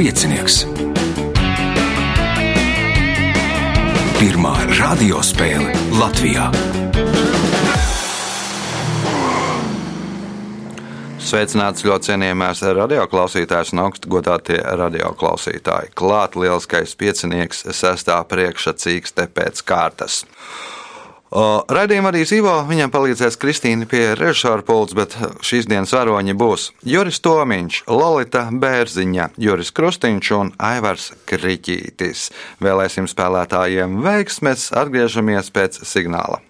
piecinieks. Pirmā radiospēle Latvijā. Sveicināts ļoti cienījamās radioklausītājas un augstgadātie radioklausītāji. Klāt lielskais piecinieks sestā priekšsacīkste pēc kārtas. Raidījumā arī Zīvo viņam palīdzēs Kristīna pie režisora pults, bet šīs dienas varoņi būs Juris Tomiņš, Lolita Bērziņa, Juris Krustiņš un Aivars Kriķītis. Vēlēsim spēlētājiem veiksmes, atgriežamies pēc signāla.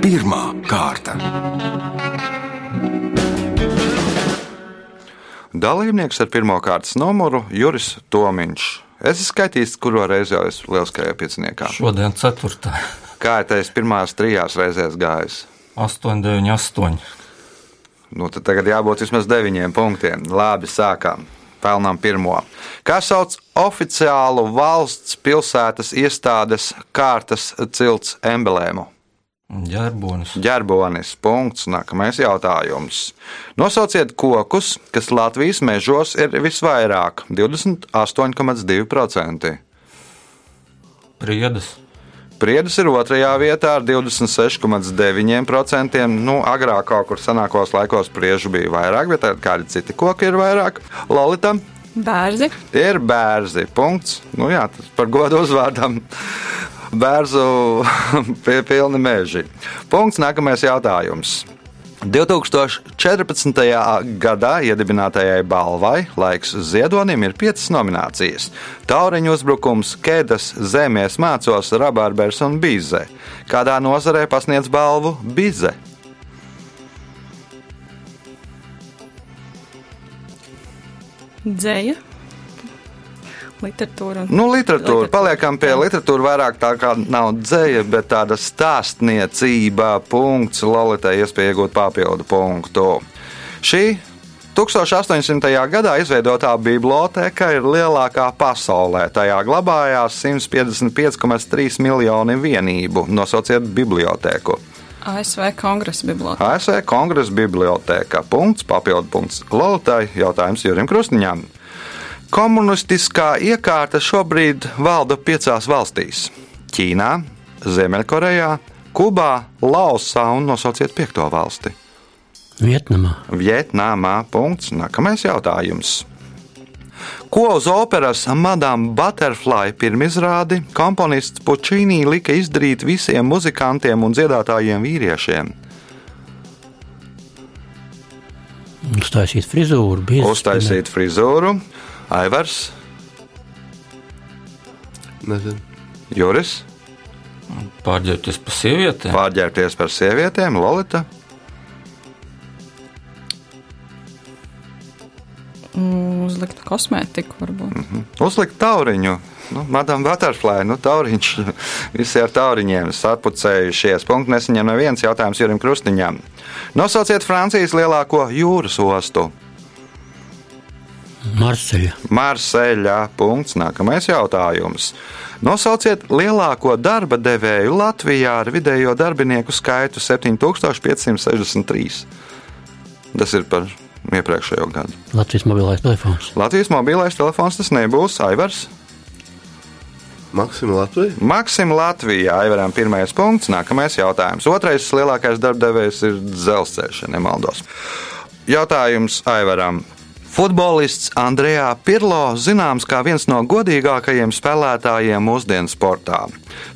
Pirmā kārta. Dalībnieks ar pirmā kārtas numuru Juris Tomiņš. Es esmu skaitījis, kuru reizi jau esmu lieliskajā pieciniekā. Šodien ceturtā. Kā teicu, pirmās trijās reizēs gājis. 8, 9, 8. Nu, tad tagad jābūt vismaz deviņiem punktiem. Labi, sākām. Pelnām pirmo. Kā sauc oficiālu valsts pilsētas iestādes kārtas cilts emblēmu? Ģerbonis. Ģerbonis. Punkts. Nākamais jautājums. Nosauciet kokus, kas Latvijas mežos ir visvairāk - 28,2%. Priedes. Priedes ir otrajā vietā ar 26,9%. Nu, agrāk kaut kur senākos laikos priežu bija vairāk, bet tagad kādi citi koki ir vairāk. Lolita. Bērzi. Tie ir bērzi. Punkts. Nu, jā, tas par godu uzvārdam bērzu pie pilni meži. Punkts. Nākamais jautājums. 2014. gadā iedibinātajai balvai laiks ziedonim ir piecas nominācijas - Tauriņu uzbrukums, Kēdas, Zemēs mācos, Rabārbers un Bize. Kādā nozarē pasniedz balvu Bize? Dzēja. Literatūra. Nu, literatūra. Paliekam pie literatūra vairāk tā kā nav dzēja, bet tāda stāstniecība, punkts, Lolitai iespēja iegūt papildu punktu. Šī 1800. gadā izveidotā biblioteka ir lielākā pasaulē. Tajā glabājās 155,3 miljoni vienību. Nosauciet biblioteku. ASV Kongresa biblioteka. ASV Kongresa biblioteka. Punkts, papildu punkts Lolitai. Jautājums Jurim Krusniņam. Komunistiskā iekārta šobrīd valda piecās valstīs - Ķīnā, Ziemeļkorejā, Kubā, Laosā un nosauciet piekto valsti. Vietnamā. Vietnamā. Punkts. Nākamais jautājums. Ko uz operas Madame Butterfly pirmizrādi komponists Pučīnī lika izdarīt visiem muzikantiem un dziedātājiem vīriešiem? Uztaisīt frizūru. Uztaisīt frizūru, Aivars, Nezinu. Juris, Pārģērbties par sievietēm. pārģērbties par sievietēm, Lolita. Uzlikt kosmētiku, varbūt. Mm. Uzlikt tauriņu. Nu, Madam Butterfly, nu, tauriņš. Visi ar tauriņiem sapucējušies. Punkts nesaņem neviens jautājums Jurim Krustiņam. Nosauciet Francijas lielāko jūras ostu. Marseļa. Marseļā. Punkts. Nākamais jautājums. Nosauciet lielāko darba devēju Latvijā ar vidējo darbinieku skaitu 7563. Tas ir par iepriekšējo gadu. Latvijas mobilais telefons. Latvijas mobilais telefons tas nebūs Aivars. Maksima Latvija. Maksim Latvijā Aivaram pirmais punkts, nākamais jautājums. Otrais lielākais darbdevējs ir dzelzceļš, ja nemaldos. Jautājums Aivaram. Futbolists Andrejā Pirlo zināms kā viens no godīgākajiem spēlētājiem mūsdienu sportā.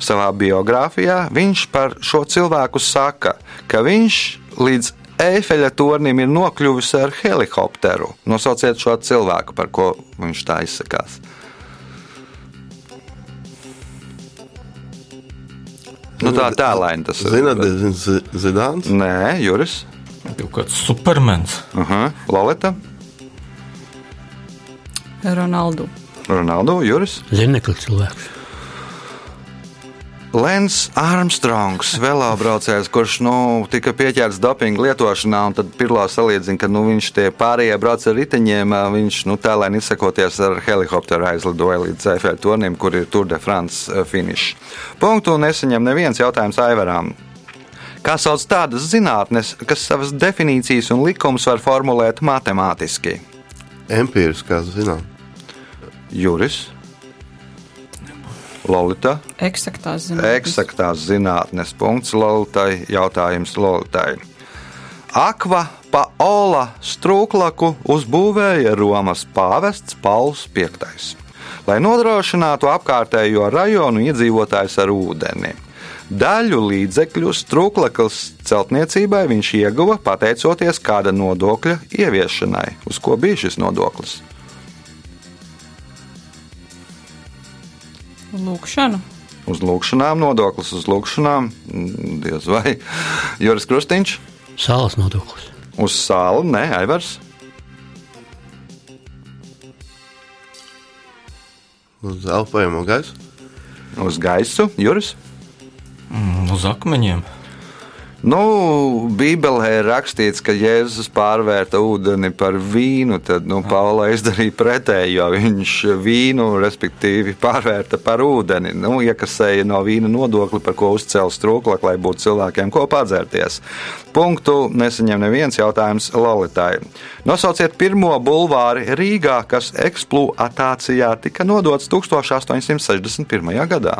Savā biogrāfijā viņš par šo cilvēku saka, ka viņš līdz Eifeļa tornim ir nokļuvis ar helikopteru. Nosauciet šo cilvēku, par ko viņš tā izsakās. Nu, tā tēlēni tas ir. Zināt, Zi- Zidāns. Nē, Juris. Kaut kāds supermens. Uh -huh. Lolita, Ronaldu. Ronaldu, Juris. Zinekļa cilvēks. Lens Armstrongs, velobraucējs, kurš nu, tika pieķerts dopinga lietošanā, un tad Pirlo salīdzina, ka nu, viņš tie pārējie brauc ar riteņiem, viņš nu, tēlēni izsakoties ar helikopteru aizlidoja līdz Eifeļa tornim, kur ir Tour de France finišs. Punktu nesaņem neviens jautājums Aivaram. Kā sauc tādas zinātnes, kas savas definīcijas un likumus var formulēt matemātiski? Empīriskā zinām. Juris, Lolita. Eksaktās zinātnes. Eksaktās zinātnes punkts Lolitai. Jautājums Lolitai. Akva Paola strūklaku uzbūvēja Romas pāvests Pauls V, lai nodrošinātu apkārtējo rajonu iedzīvotājus ar ūdeni. Daļu līdzekļu strūklakas celtniecībai viņš ieguva pateicoties kāda nodokļa ieviešanai. Uz ko bija šis nodoklis? Lūkšanu. Uz lūkšanām, nodoklis uz lūkšanām, mm, diez vai Juris Krustīņš. Sāls nodoklis. Uz sāla, nē, Aivars. Uz elpojamo gaisu. Uz gaisu, Juris. Mm, Uz akmeņiem. Nu, Bībelē ir rakstīts, ka Jēzus pārvērta ūdeni par vīnu. Tad nu, Paula izdarīja pretēji, jo viņš vīnu, respektīvi, pārvērta par ūdeni. Nu, iekasēja no vīna nodokli, par ko uzcēla strūklak, lai būtu cilvēkiem ko padzērties. Punktu nesaņem neviens jautājums Lolitai. Nosauciet pirmo bulvāri Rīgā, kas eksploatācijā tika nodots 1861. gadā.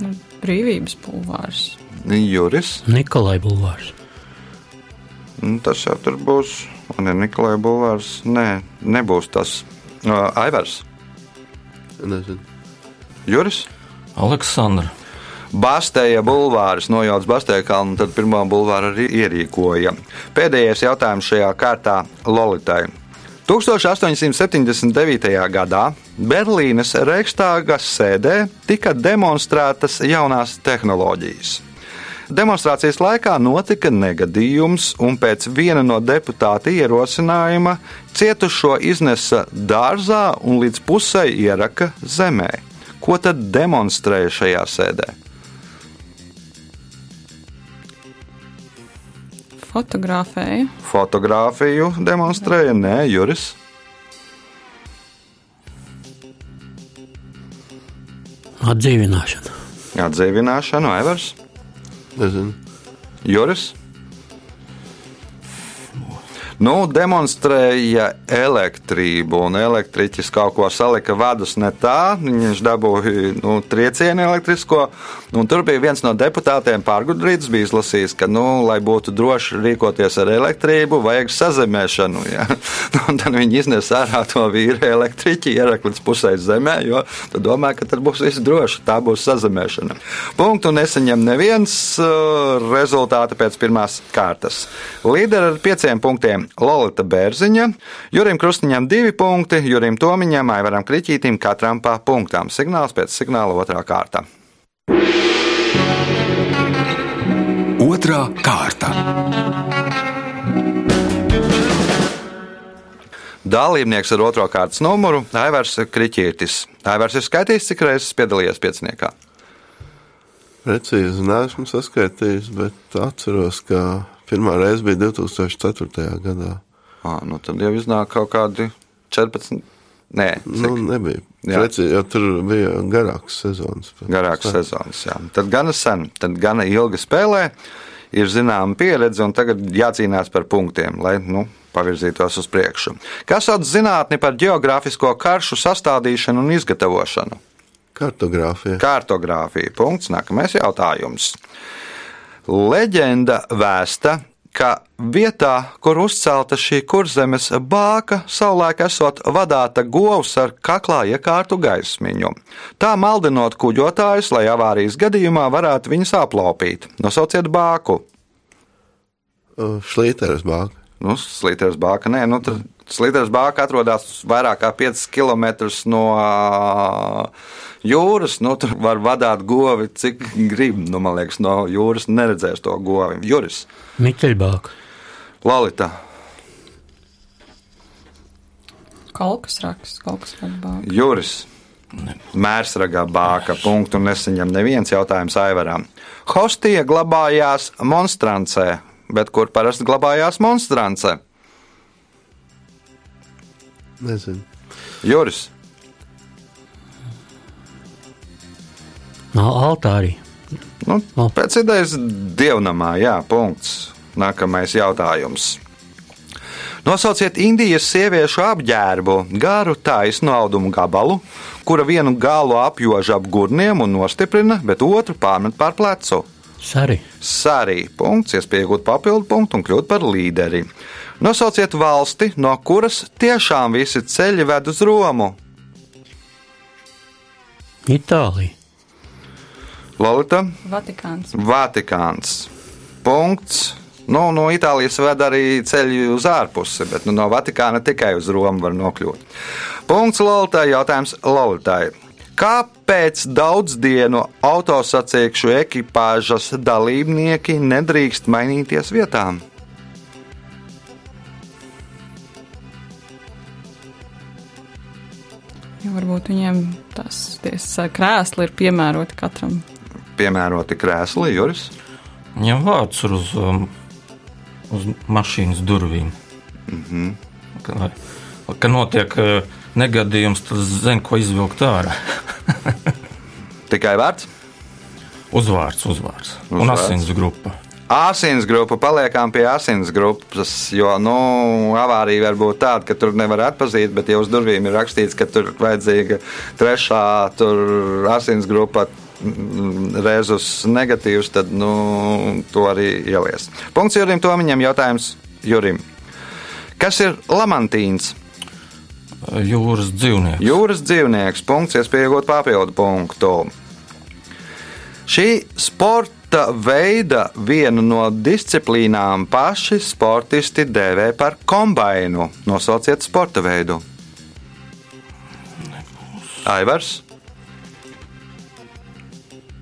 Nu, brīvības pulvārs. Juris. Nikolai Bulvārs. Nu, tas jau tur būs. Un ir Nikolai Bulvārs. Nē, nebūs tas. Uh, Aivars. Nezinu. Juris. Aleksandra. Bastēja bulvāris nojauts Bastēja kalnu, tad pirmo bulvāru arī ierīkoja. Pēdējais jautājums šajā kārtā Lolitai. 1879. gadā Berlīnes Reichstāgas sēdē tika demonstrētas jaunās tehnoloģijas. Demonstrācijas laikā notika negadījums, un pēc viena no deputāta ierosinājuma cietušo iznesa dārzā un līdz pusē ieraka zemē. Ko tad demonstrēja šajā sēdē? Fotografēja. Fotogrāfiju demonstrēja, nē, Juris. Atdzīvināšana. Atdzīvināšanu, Evers, Nezinu. Juris. Nu, demonstrēja elektrību, un elektriķis kaut ko salika vadus ne tā. Viņš dabūja nu, triecienu elektrisko. Tur bija viens no deputātiem, pārgudrīts, bija izlasījis, ka, nu, lai būtu droši rīkoties ar elektrību, vajag sazemēšanu. Ja? Un tad viņi iznesa ārā to vīru elektriķi, ierak līdz pusē zemē, jo tad domā, ka tad būs viss droši, tā būs sazemēšana. Punktu nesaņem neviens uh, rezultāti pēc pirmās kārtas. Līderi ar pieciem punktiem Lolita Bērziņa, Jurim Krustiņam divi punkti, Jurim Tomiņam, Aivaram Kriķītim katram pa punktām. Signāls pēc signāla otrā kārta. Otra kārta. Dalībnieks ar otro kārtas numuru - Aivars Kriķītis. Aivars ir skaitījis, cik reizes piedalījies pieciniekā. Precīzi neesmu saskaitījis, bet atceros, ka pirmā reize bija 2004. gadā. À, nu tad jau iznāk kaut kādi 14. Nē, Nu, cik nebija. Jo tur bija garāks sezonas. garāks sezonas. Jā. Tad gana sen, tad gana ilgi spēlē, ir zināma pieredze un tagad jācīnās par punktiem, lai nu, pavirzītos uz priekšu. Kas sauc zinātni par geogrāfisko karšu sastādīšanu un izgatavošanu? Kartogrāfija. Kartogrāfija. Punkts. Nākamais jautājums. Leģenda vēsta, ka vietā, kur uzcelta šī kurzemes bāka, savulaik esot vadāta govs ar kaklā iekārtu gaismiņu. Tā maldinot kuģotājus, lai avārijas gadījumā varētu viņus aplaupīt. Nosauciet bāku. Šlīteres bāka. Nu, Slīteres bāka, nē, nu, tad Slīteres bāka atrodas vairāk kā 5 km no jūras. Nu, tur var vadīt govi, cik grib. Nu, man liekas, no jūras neredzēs to govi. Juris, Miteļbāka. Lalita, Kaut kas raksts, kaut kas raksts. Juris. Mērsragā bāka punktu nesaņem neviens jautājums Aivaram. Hostija glabājās monstrancē, bet kur parasti glabājās monstrance? Nezinu. Juris, No altārī. nu, O. pēc idejas dievnamā, jā, punkts. Nākamais jautājums. Nosauciet Indijas sieviešu apģērbu, garu taisnu audumu gabalu, kura vienu galu apjož ap gurniem un nostiprina, bet otru pārmet pār plecu. Sari. Sārī punkts, iespējot papildu punktu un kļūt par līderi. Nosauciet valsti, no kuras tiešām visi ceļi ved uz Romu. Itālija. Lolita, Vatikāns. Vatikāns. Punkts. Nu, no Itālijas ved arī ceļi uz ārpusi, bet nu, no Vatikāna tikai uz Romu var nokļūt. Punkts Lolitai. Jautājums Lolitai. Kāpēc daudz dienu autosacīkšu ekipāžas dalībnieki nedrīkst mainīties vietām? Jo varbūt viņiem tas krēsli ir piemēroti katram. Piemēroti krēsli, Juris. Viņam vārds ir uz, um, uz mašīnas durvīm. Mm -hmm. ka, ka notiek uh, negadījums, tad zina, ko izvilkt ārā. Tikai vārds. Uzvārds, uzvārds. Un Uzvārds. asins grupa. Asins grupa, paliekam pie asins grupas, jo nu, avārija var būt tāda, ka tur nevar atpazīt, bet, ja uz durvīm ir rakstīts, ka tur vajadzīga trešā tur asins grupa, mm, rezus negatīvs, tad nu, to arī ielies. Punkts Jurim Tomiņam, jautājums Jurim. Kas ir lamantīns? Jūras dzīvnieks. Jūras dzīvnieks, punkts, iespējot papildu punktu. Šī sporta veida vienu no disciplīnām paši sportisti dēvē par kombainu. Nosauciet sporta veidu. Aivars,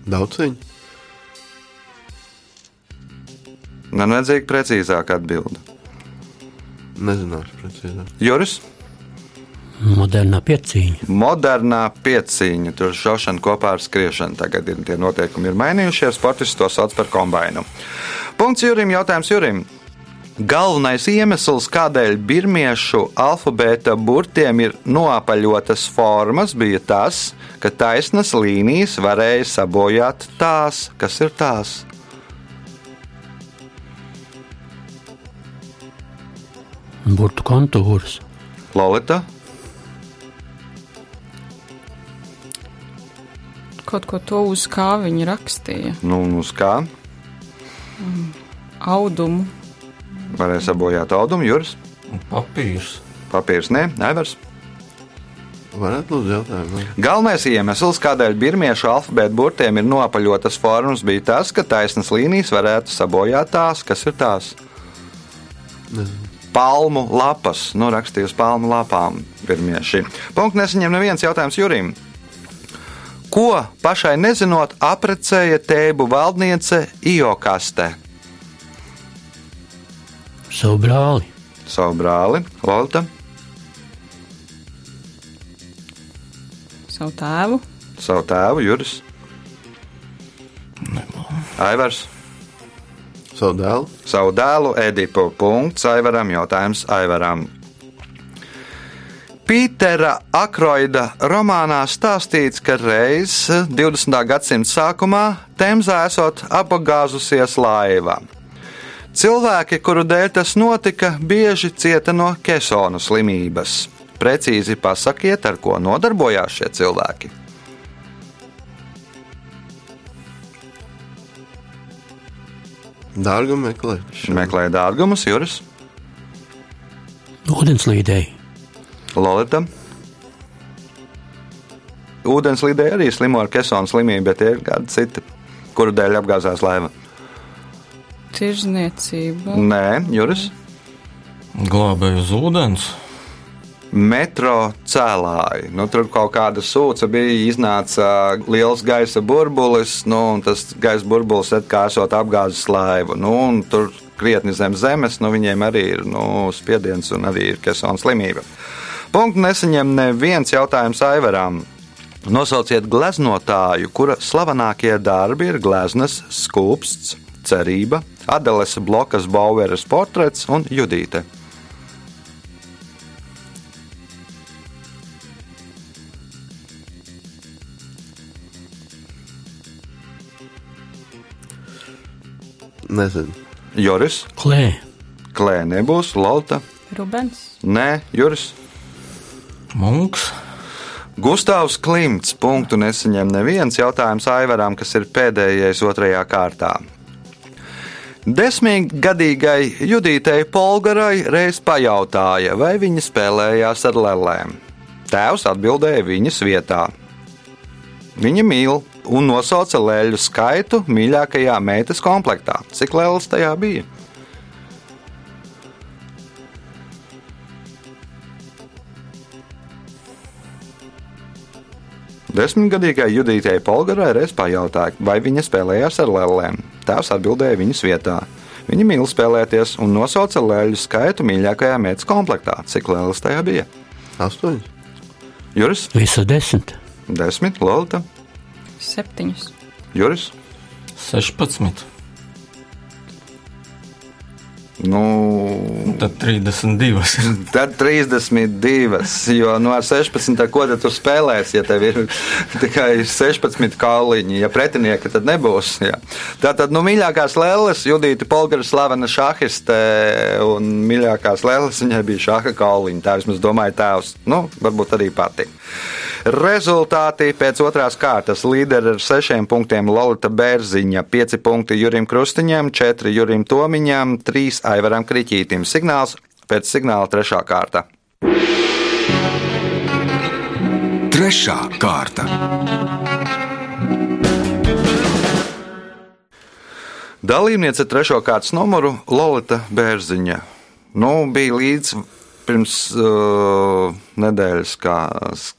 Daudz viņa. man vajadzīga precīzāka atbilde. Nezināšu precīzāk. Juris, Modernā piecīņa. modernā pieciņa, tur šaušana kopā ar skriešanu. Tagad ir, tie noteikumi ir mainījušies, sportisti to sauc par kombainu. Punkts Jurim, jautājums Jurim. Galvenais iemesls, kādēļ birmiešu alfabēta burtiem ir noapaļotas formas, bija tas, ka taisnas līnijas varēja sabojāt tās, kas ir tās. Burtu kontūrs. Lolita, Kaut ko to uz kā viņi rakstīja. nu, uz kā Audumu. varēja sabojāt audumu, jūras, Papīrs. papīrs, nē, nevers. Varētu lūdzu jautājumu. Galvenais iemesls, kādēļ birmiešu alfabēta burtiem ir nopaļotas formas, bija tas, ka taisnas līnijas varētu sabojāt tās, kas ir tās. Palmu lapas, nu rakstīja uz palmu lapām birmieši. Punkts nesaņem neviens jautājums Jurim. Ko pašai nezinot, aprecēja tēbu valdniece Iokastē? Savu brāli. Savu brāli, Lolita, Savu tēvu. savu tēvu, Juris, Aivars. Savu dēlu. savu dēlu Edipu. Punkts Aivaram, jautājums Aivaram. Pītera Akroida romānā stāstīts, ka reiz 20. gadsimta sākumā Temzā esot apgāzusies laiva. Cilvēki, kuru dēļ tas notika, bieži cieta no kesona slimības. Precīzi pasakiet, ar ko nodarbojās šie cilvēki. Dārgumu meklēt. Meklēja dārgumus, Juris, Ūdenslīdēji. Lolita. Ūdenslīdē arī slimo ar kesona slimību, bet ir kādi citi, kuru dēļ apgāzās laiva. Tirzniecība. Nē, Juris. Glābēja uz ūdens. Metro cēlāji. Nu, tur kaut kāda sūca bija, iznāca liels gaisa burbulis, nu, un tas gaisa burbulis kā esot apgāzis laivu. Nu, un tur krietni zem zemes, nu, viņiem arī ir nu, spiediens un arī ir kesona slimība. Punktu nesaņem neviens jautājums Aivaram. Nosauciet gleznotāju, kura slavenākie darbi ir gleznas skūpsts, cerība, Adeles blokas Baueras portrets un Judīte. Nezinu. Joris, Klē, Klē nebūs, Lolta, Rubens, Nē, Juris. Munks, Gustavs Klimts. Punktu nesaņem neviens jautājums Aivaram, kas ir pēdējais otrajā kārtā. Desmitgadīgai Judītei Polgarai reiz pajautāja, vai viņa spēlējās ar lēlēm. Tēvs atbildēja viņas vietā. Viņa mīl un nosauca lēļu skaitu mīļākajā meitas komplektā. Cik lēlas tajā bija? Desmitgadīgai Judītei Polgarai reiz pajautāja, vai viņa spēlējās ar lēlēm. Tēvs atbildēja viņas vietā. Viņa mīl spēlēties un nosauca lēļu skaitu mīļākajā meitas komplektā. Cik lēlas tajā bija? Astoņi. Juris, visa desmit. desmit, Lorita, septiņus, Juris. 16, Nu, tad 32. Tad 32, jo no 16, ko tad tu spēlēsi, ja tev ir tikai 16 kauliņi, ja pretinieka tad nebūs. Jā. Tā tad, nu, mīļākās lēles, Judita Polgara slavena šahiste, un mīļākās lēles viņai bija šaha kauliņi. Tā vismaz domāja tēvs, nu, varbūt arī pati. Rezultāti pēc otrās kārtas līderi ar sešiem punktiem Lorita Bērziņa, pieci punkti Jurim Krustiņam, četri Jurim Tomiņam, trīs Aivaram Kriķītim. Signāls pēc signāla trešā kārta. Trešā kārta. Dalībniece trešo kārtas numuru Lorita Bērziņa. Nu, bija līdz pirms uh, nedēļas, kā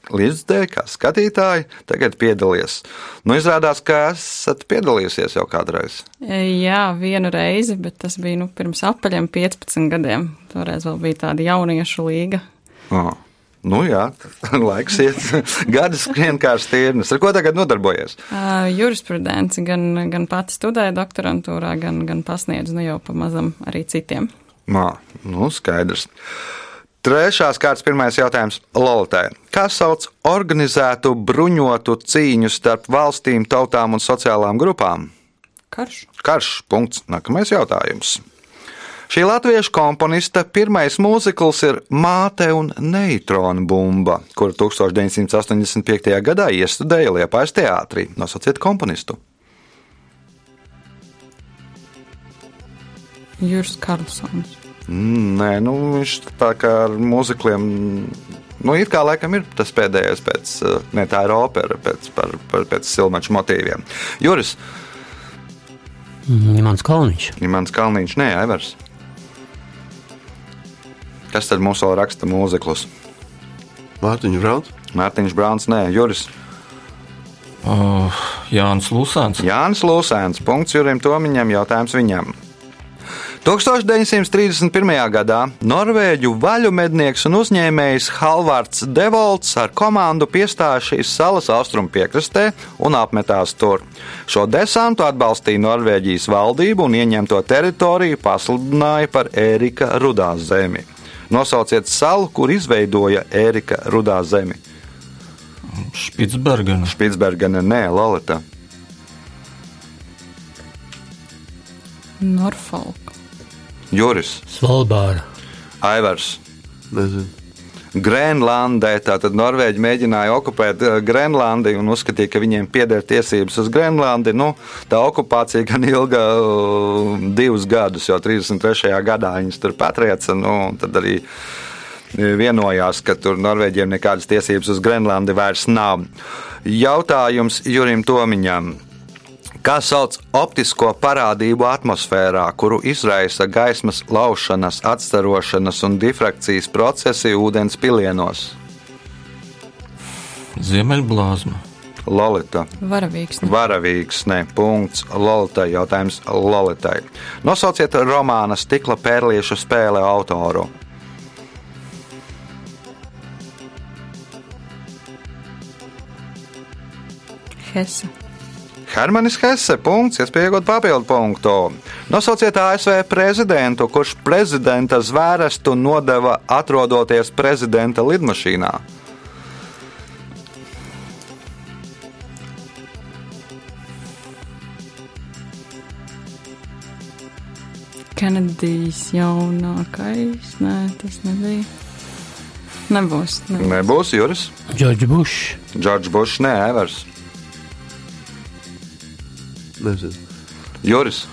līdzdēļ, kā skatītāji, tagad piedalījies. Nu, izrādās, ka esat piedalījusies jau kādreiz. E, Jā, vienu reizi, bet tas bija nu, pirms apaļiem 15 gadiem. Toreiz vēl bija tāda jauniešu līga. Oh. Nu, jā, laiks iet, gadi skrien kā stirnas. Ar ko tagad nodarbojies? Uh, jurisprudenci gan, gan pati studēja doktorantūrā, gan, gan pasniedz nu jau pamazam arī citiem. Mā, nu, skaidrs. Trešās kārtas pirmais jautājums Lolitai. Kā sauc organizētu bruņotu cīņu starp valstīm, tautām un sociālām grupām? Karš. Karš. Punkts. Nākamais jautājums. Šī latviešu komponista pirmais mūzikls ir Māte un neitrona bumba, kuru 1985. gadā iestudēja Liepājas teātrī. Nosauciet komponistu. Juris Karlsons. Mm, Nē, nu, viņš tā kā ar mūzikliem. Nu, it kā laikam ir tas pēdējais, pēc, eh, ne tā ir opera, pēc, par, par, pēc silmaču motīviem. Juris, Mans kalniņš. Imants Kalniņš, nē, Aivars. Kas tad mums vēl raksta mūziklus? Mārtiņš Brauns. Mārtiņš Brāns, nē, Juris. Uh, Jānis Lusāns. Jānis Lūsēns, punkts Jurim Tomiņam, jautājums viņam. 1931. gadā Norvēģu vaļu mednieks un uzņēmējs Halvards Devolts ar komandu piestāja šīs salas austrumu piekrastē un apmetās tur. Šo desantu atbalstīja Norvēģijas valdība un ieņemto teritoriju pasludināja par Ērika Rudā zemi. Nosauciet salu, kur izveidoja Ērika Rudā zemi. Špitsbergena. Spitsbergena, nē, Lolita. Norfolk. Juris, Svalbāra. Aivars. Nezinu. Grenlandē. Tātad Norvēģi mēģināja okupēt eh, Grenlandi un uzskatīja, ka viņiem pieder tiesības uz Grenlandi. Nu, tā okupācija gan ilga uh, divus gadus, jo 33. gadā viņas tur patrieca. Nu, tad arī eh, vienojās, ka tur Norvēģiem nekādas tiesības uz Grenlandi vairs nav. Jautājums Jurim Tomiņam. Kā sauc optisko parādību atmosfērā, kuru izraisa gaismas laušanas, atstarošanas un difrakcijas procesi ūdens pilienos? Ziemeļblāzma. Lolita. Varavīgs. Varavīgs, ne punkts. Lolitai jautājums Lolitai. Nosauciet romāna stikla pērliešu spēle autoru. Hesa. Hermanis Hesse, punkts, iespējot papildu punktu. Nosauciet ASV prezidentu, kurš prezidenta zvērestu nodeva atrodoties prezidenta lidmašīnā. Kenedijs jaunākais. Nē, tas nebija. Nebūs. Ne. Nebūs Juris. Džordžs Bušs. Džordžs Bušs, nē, Evers. Nezinu. Juris.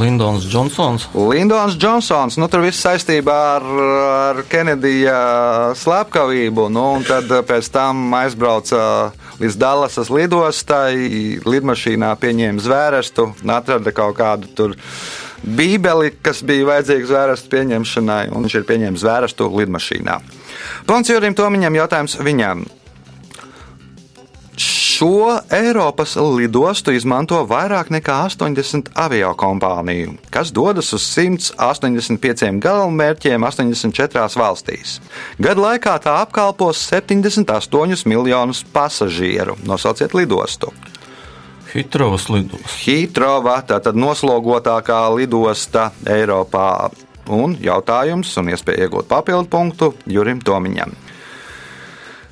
Lindons Džonsons. Lindons Džonsons, nu, tur viss saistībā ar, ar Kenedija slepkavību. Nu, un tad pēc tam aizbrauca līdz Dallasas lidostai, lidmašīnā pieņēma zvērestu atrada kaut kādu tur bībeli, kas bija vajadzīga zvērestu pieņemšanai, un viņš ir pieņēmis zvērestu lidmašīnā. Punkts Jurim Tomiņam jautājums viņam. Šo Eiropas lidostu izmanto vairāk nekā 80 avio kompāniju, kas dodas uz 185 galamērķiem 84 valstīs. Gadu laikā tā apkalpos 78 miljonus pasažieru. Nosauciet lidostu. Hitrovas lidos. Hitrova, tātad noslogotākā lidosta Eiropā. Un jautājums, un iespēja iegūt papildu punktu Jurim Tomiņam.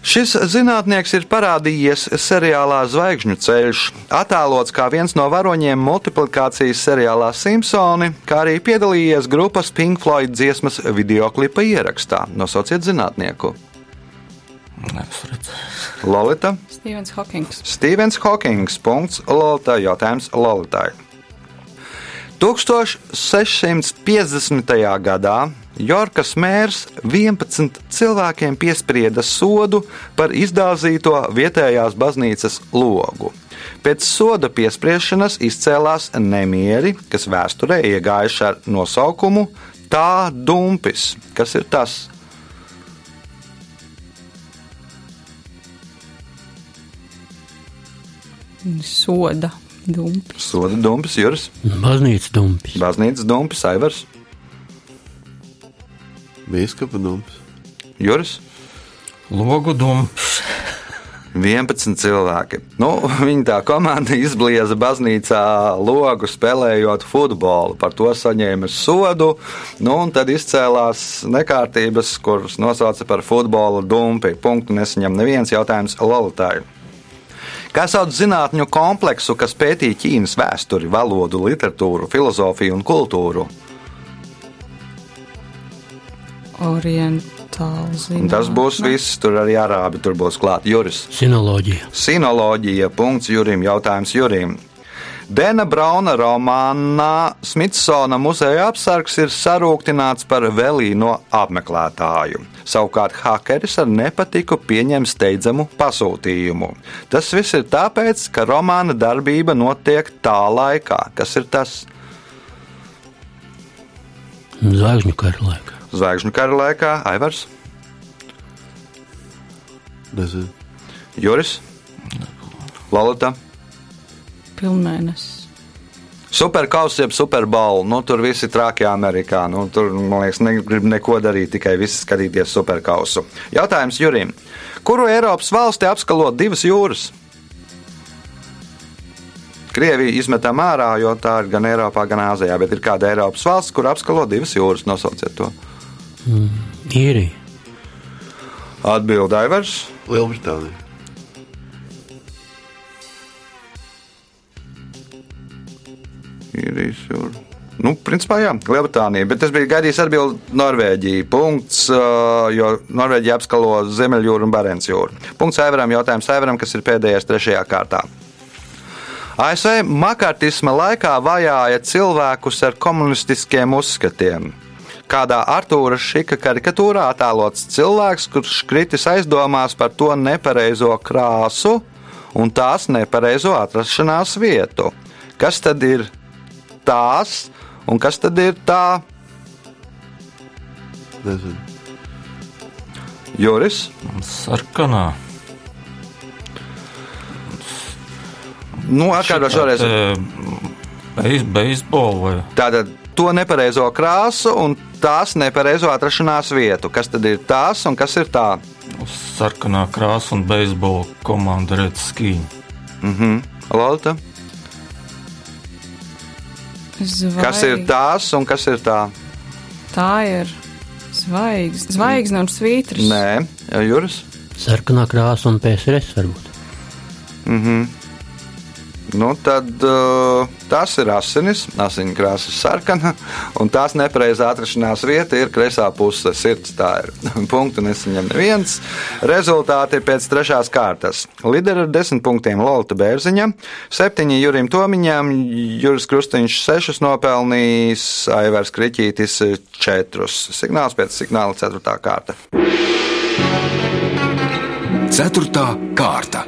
Šis zinātnieks ir parādījies seriālā Zvaigžņu ceļš, attēlots kā viens no varoņiem multiplikācijas seriālā Simpsoni, kā arī piedalījies grupas Pink Floyd dziesmas videoklipa ierakstā. Nosauciet zinātnieku. Lolita, Stevens Hokings. Stevens Hokings. Punkts Lolita. Jautājums Lolitai. 1650. gadā Jorkas mērs 11 cilvēkiem piesprieda sodu par izdāzīto vietējās baznīcas logu. Pēc soda piespriešanas izcēlās nemieri, kas vēsturē iegājuši ar nosaukumu Tā dumpis. Kas ir tas? Soda dumpi. Soda dumpis, Juris, Baznīcas dumpis. baznīcas dumpis, Aivars, Bīskapa dumps. Juris. Logu dumps. 11 cilvēki. Nu, viņa tā komanda izblieza baznīcā logu spēlējot futbolu. Par to saņēma sodu. Nu, un tad izcēlās nekārtības, kuras nosauca par futbola dumpi. Punktu nesaņem neviens jautājums Lolitai. Kā sauc zinātņu kompleksu, kas pētīja Ķīnas vēsturi, valodu, literatūru, filozofiju un kultūru? Orientāls. Un tas būs viss, tur arī arābi tur būs klāt. Juris. Sinoloģija. Sinoloģija. Punkts Jurim. Jautājums Jurim. Dena Brauna romānā Smitsona muzeja apsargs ir sarūktināts par velīno apmeklētāju. Savukārt hakeris ar nepatiku pieņem steidzamu pasūtījumu. Tas viss ir tāpēc, ka romāna darbība notiek tā laikā. Kas ir tas? Zvaigžņu kara laikā. Zvaigžņu kara laikā Aivars, Nezinu. Juris, Lalita. Pilnmēnesis. Superkausā, jeb superbolu. Nu, tur viss ir traki Amerikā. Nu, tur, man liekas, negrib neko darīt, tikai viss skatīties superkausu. Jautājums Jurim. Kuru Eiropas valsti apskalo divas jūras? Krievija izmetam ārā, jo tā ir gan Eiropā, gan Āzijā, bet ir kāda Eiropas valsts, kur apskalo divas jūras. Nosauciet to. Īrija. Atbildi Aivars. Lielbritānija. Īrijas jūra. Nu, principā, jā, Lielbritānija, bet es biju gaidījis atbildēt Norvēģiju. Punkts, jo Norvēģija apskalo Ziemeļjūru un Barents jūru. Punkts Aivaram, jautājums Aivaram, kas ir pēdējais trešajā kārtā. ASV makartisma laikā vajāja cilvēkus ar komunistiskiem uzskatiem. Kādā Arthūra Šika karikatūrā attēlots cilvēks, kurš kritis aizdomās par to nepareizo krāsu un tās nepareizo atrašanās vietu. Kas tad ir tās un kas tad ir tā? Nezinu. Juris, Sarkanā. nu, atkārtošu vēlreiz. Beis, beisbolu vai Tātad to nepareizo krāsu un tās nepareizo atrašanās vietu. Kas tad ir tās un kas ir tā? sarkanā krāsa un beisbola komanda redz skīņu. Lorita, Zvaig... kas ir tās un kas ir tā? Tā ir zvaigzne, zvaigzne un svītras. Nē, Juris. Sarkanā krāsa un PSRS varbūt. Nu tad uh, tas ir asinis, asiņu krāsa ir sarkana, un tās nepareizā atrašanās vieta ir kreisā puse sirds. Tā ir punktu nesaņem neviens. Rezultāti ir pēc trešās kārtas. Līderi ar desmit punktiem Lolita Bērziņa, septiņi Jurim Tomiņam, Juris Krustiņš sešus nopelnījis, Aivars Kriķītis četrus. Signāls pēc signāla ceturtā kārta. Ceturtā kārta.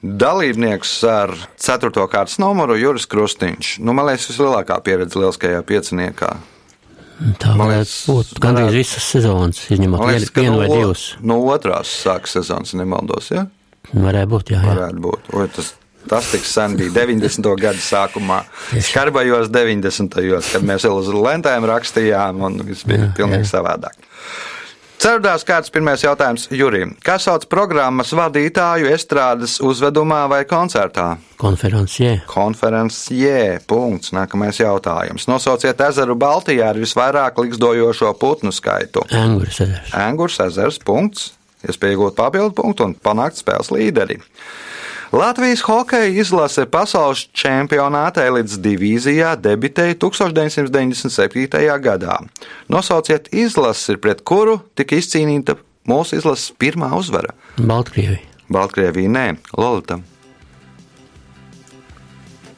Dalībnieks ar 4. kārtas numuru Juris Krustiņš. Nu, man liekas, vislielākā pieredze lieliskajā pieciniekā. Tā Man liekas, būt gandrīz visas sezonas, izņemot vienu, liekas, ka vienu vai no, divas. no otrās sākas sezonas, nemaldos. Ja? Varētu būt, jā. jā. Varētu būt. Oi, tas, tas tik sen bija 90. gada sākumā, skarbajos 90. gados, kad mēs vēl uz lentēm rakstījām, un viss bija Jā, pilnīgi jā. savādāk. Ceturtās kārtas pirmais jautājums Jurim. Kas sauc programmas vadītāju estrādes uzvedumā vai koncertā? Konferences J. Punkts. Nākamais jautājums. Nosauciet ezeru Baltijā ar visvairāk likstojošo putnu skaitu. Angurs ezers. Angurs ezers. Punkts. Iespēja iegūt papildu punktu un panākt spēles līderi. Latvijas hokeja izlase pasaules čempionātā elites divīzijā debitēja 1997. gadā. Nosauciet izlasi, pret kuru tika izcīnīta mūsu izlases pirmā uzvara. Baltkrievija. Baltkrievija nē, Lolita.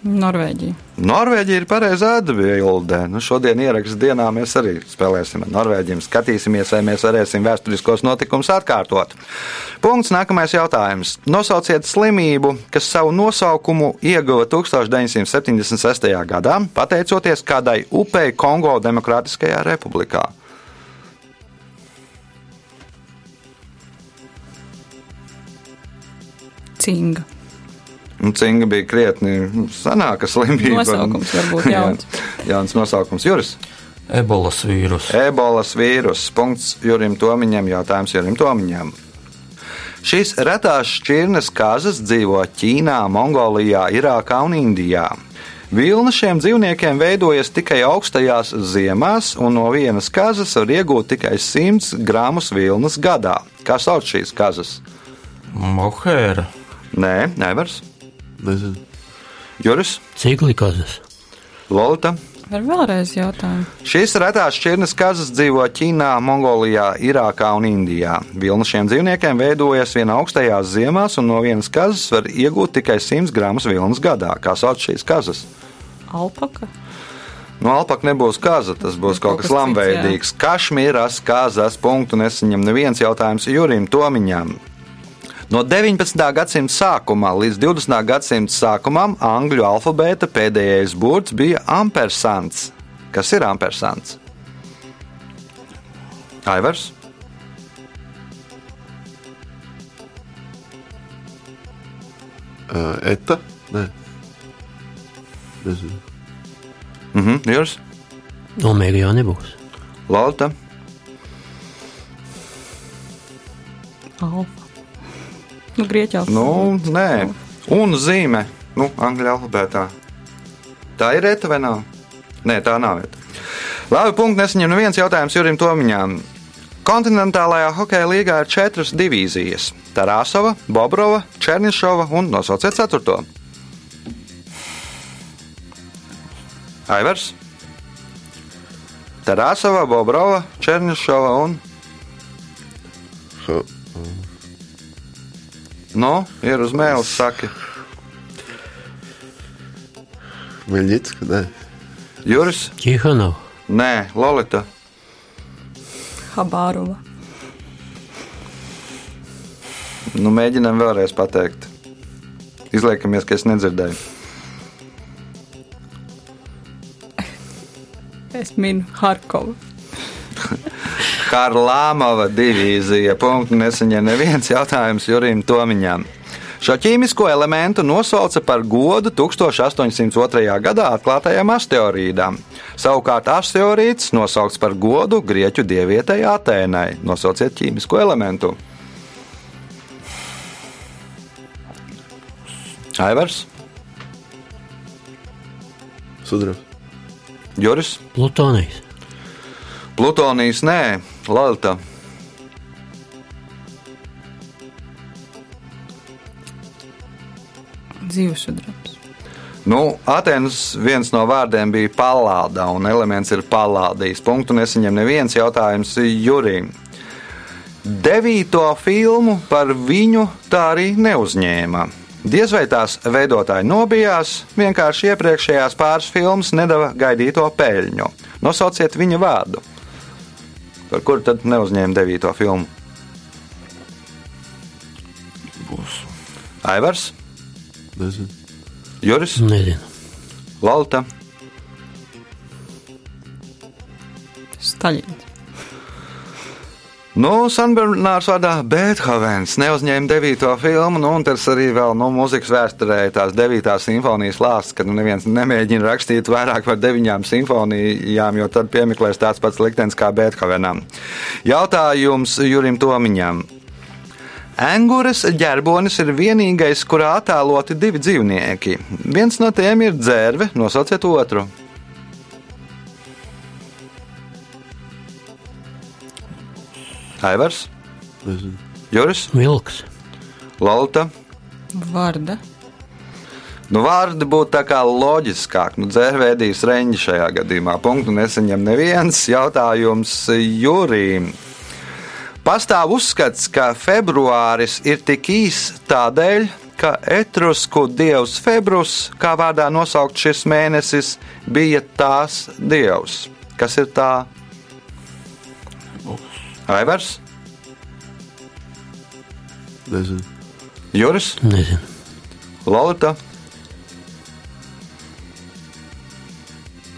Norvēģija. Norvēģija ir pareizā atbildē. Nu, šodien ierakstā dienā mēs arī spēlēsim ar Norvēģiem. Skatīsimies, vai mēs varēsim vēsturiskos notikumus atkārtot. Punkts. Nākamais jautājums. Nosauciet slimību, kas savu nosaukumu ieguva 1976. gadā, pateicoties kādai upei Kongo Demokrātiskajā republikā. Cinga. Un Cinga bija krietni senāka slimība. Nosaukums varbūt jauns. Jauns nosaukums Juris. Ebolas vīrusu. Ebolas vīruss. Punkts Jurim Tomiņam. Jautājums Jurim Tomiņam. Šīs retās šķirnes kazas dzīvo Ķīnā, Mongolijā, Irākā un Indijā. Vilna šiem dzīvniekiem veidojas tikai augstajās ziemās, un no vienas kazas var iegūt tikai 100 gramus vilnas gadā. Kā sauc šīs kazas? Mohēra. Nē, nevars. Nezinu. Juris, Ciglikozes. Lolita. Var vēlreiz jautājumu. Šīs retās šķirnes kazas dzīvo Ķīnā, Mongolijā, Irākā un Indijā. Vilna šiem dzīvniekiem veidojas vienā augstajās ziemās, un no vienas kazas var iegūt tikai 100 gramus vilnas gadā. Kā sauc šīs kazas? Alpaka. No alpaka nebūs kaza, tas būs kaut kas Kaut kas lamveidīgs. Kašmīras kazas punktu nesaņem neviens jautājums Jurim Tomiņam. No 19. gadsimta sākumā līdz 20. gadsimta sākumam angļu alfabēta pēdējais burts bija ampersants. Kas ir ampersants? Aivars, Uh, eta? Nē. Nezinu. mhm, Jūras, Omega jau nebūs. Lauta, Alfa. Nu, Grieķu alfa. nu, nē, un zīme, nu, angļu alfabētā. Tā ir reta vai nav? Nē, tā nav reta. Labi, punkts nesaņem neviens jautājums Jurim Tomiņām. Kontinentālajā hokeja līgā ir četras divīzijas - Tarāsova, Bobrova, Černišova un nosauciet ceturto. Aivars, Tarāsova, Bobrova, Černišova un Ha, Nu, ir uz mēles, saka Meļģitska? Nē. Juris. Čihanov. Nē, Lolita. Habārova. Nu, mēģinām vēlreiz pateikt. Izliekamies, ka es nedzirdēju. Es minu Harkovu. Harlāmova divīzija. Punktu nesaņem neviens jautājums Jurim Tomiņam. Šo ķīmisko elementu nosauca par godu 1802. gadā atklātajam asteroīdam. Savukārt asteroīds nosaukts par godu grieķu dievietei Atēnai. Nosauciet ķīmisko elementu. Aivars, Sudrabs. Juris, Plutonijs. Plutonijs, nē, Lalta. Dzīvesudrabs. Nu, Atenas viens no vārdiem bija palāda, un elements ir palādījis. Punktu nesaņem neviens jautājums Jurim. Devīto filmu par viņu tā arī neuzņēma. Diez vai tās veidotāji nobijās, vienkārši iepriekšējās pāris filmas nedava gaidīto peļņu. Nosauciet viņa vārdu. Par kuru tad neuzņēma devīto filmu? Būs. Aivars, Nezinu. Juris, Nezinu. Lalta. Staļins. Nu, Sanbernārs vārdā Beethovens neuzņēma devīto filmu, nu, un tas arī vēl nu, mūzikas vēsturē tās devītās simfonijas lāsts, kad nu, neviens nemēģina rakstīt vairāk par deviņām simfonijām, jo tad piemeklēs tāds pats liktenis kā Beethovenam. Jautājums Jurim Tomiņam. Angūras ģerbonis ir vienīgais, kurā attēloti divi dzīvnieki. Viens no tiem ir dzērve, nosauciet otru. Aivars, Nezinu. Juris, Vilks. Lalta. Varda. Nu, vārdi būtu tā kā loģiskāk. Nu, dzērvēdīs reņģi šajā gadījumā. Punktu neseņem neviens jautājums Jurijam. Pastāv uzskats, ka februāris ir tik īss tādēļ, ka etrusku dievs Februs, kā vārdā nosaukt šis mēnesis, bija tās dievs. Kas ir tā? Aivars, Nezinu. Juris, Nezinu. Lorita.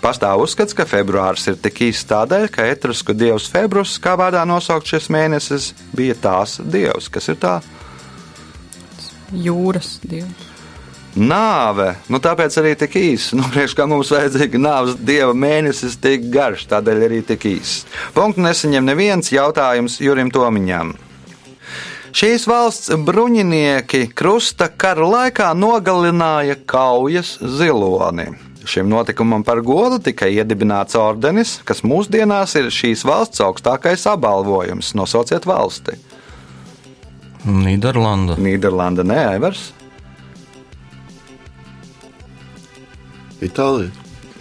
Pastāv uzskats, ka februāris ir tik īsts tādēļ, ka etrusku dievs Februs, kā vārdā nosaukt šis mēnesis, bija tās dievs. Kas ir tā? Jūras dievs. Nāve. Nu, tāpēc arī tik īss. Nu, priekš, kā mums vajadzīga nāves dieva mēnesis, tik garš, tādēļ arī tik īss. Punktu nesaņem neviens jautājums Jurim Tomiņam. Šīs valsts bruņinieki krusta kara laikā nogalināja kaujas ziloni. Šim notikumam par godu tika iedibināts ordenis, kas mūsdienās ir šīs valsts augstākais apbalvojums. Nosauciet valsti. Nīderlanda. Nīderlanda, nē, Aivars. Itālija.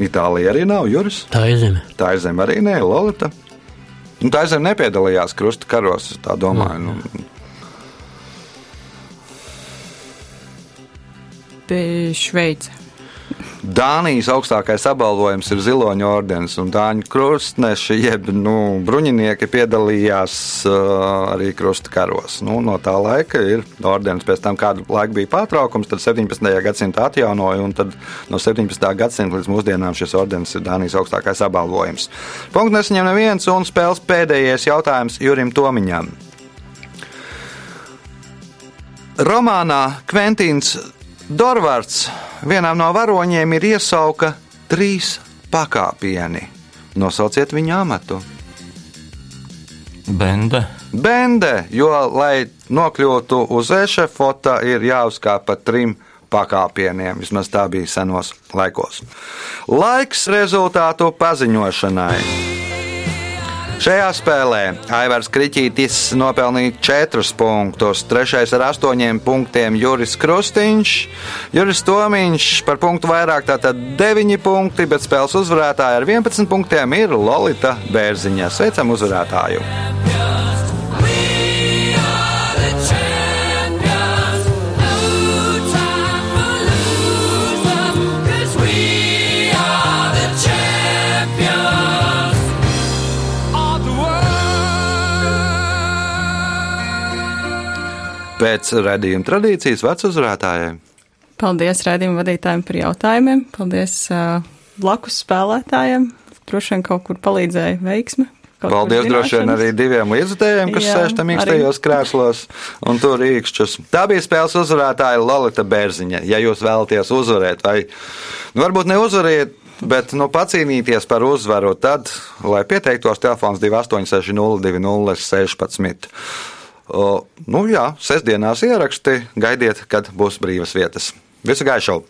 Itālija arī nav Juris. Tā ir zeme. Tā ir zeme arī nē, Lorita. Nu, tā zeme nepiedalījās krusta karos, tā domāju. Nu, Te Šveice. Dānijas augstākais apbalvojums ir ziloņa ordenis, un Dāņu krustneši, jeb nu, bruņinieki piedalījās uh, arī krusta karos. Nu, no tā laika ir ordenis, pēc tam kādu laiku bija pārtraukums, tad 17. gadsimta atjaunoja, un tad no 17. gadsimta līdz mūsdienām šis ordenis ir Dānijas augstākais apbalvojums. Punkts nesaņem neviens, un spēles pēdējais jautājums Jurim Tomiņam. Romānā Kventīns Dorvards vienam no varoņiem ir iesauka trīs pakāpieni. Nosauciet viņa amatu. Bende. Bende, jo, lai nokļūtu uz ešafota, ir jāuzkāp pa trim pakāpieniem. Vismaz tā bija senos laikos. Laiks rezultātu paziņošanai. Šajā spēlē Aivars Kriņķītis nopelnīja 4 punktus, 3 ar 8 punktiem Juris Krustīņš, Juris Tomiņš par punktu vairāk, tātad 9 punkti, bet spēles uzvarētāja ar 11 punktiem ir Lolita Bērziņa. Sveicam uzvarētāju! Pēc redzējuma tradīcijas vecuzvarētājai. Paldies raidījuma vadītājiem par jautājumiem. Paldies uh, blakus spēlētājiem. Droši vien kaut kur palīdzēja veiksme. Paldies droši vien arī diviem līdzutējiem, kas Jā, sēž tam mīkstajos krēslos un tur īkšķus. Tā bija spēles uzvarētāja Lolita Bērziņa. Ja jūs vēlaties uzvarēt, vai nu, varbūt neuzvariet, bet nu, pacīnīties par uzvaru, tad, lai pieteiktos, telefons 2860 16. O, nu jā, sestdienās ieraksti, gaidiet, kad būs brīvas vietas. Visu gaišu!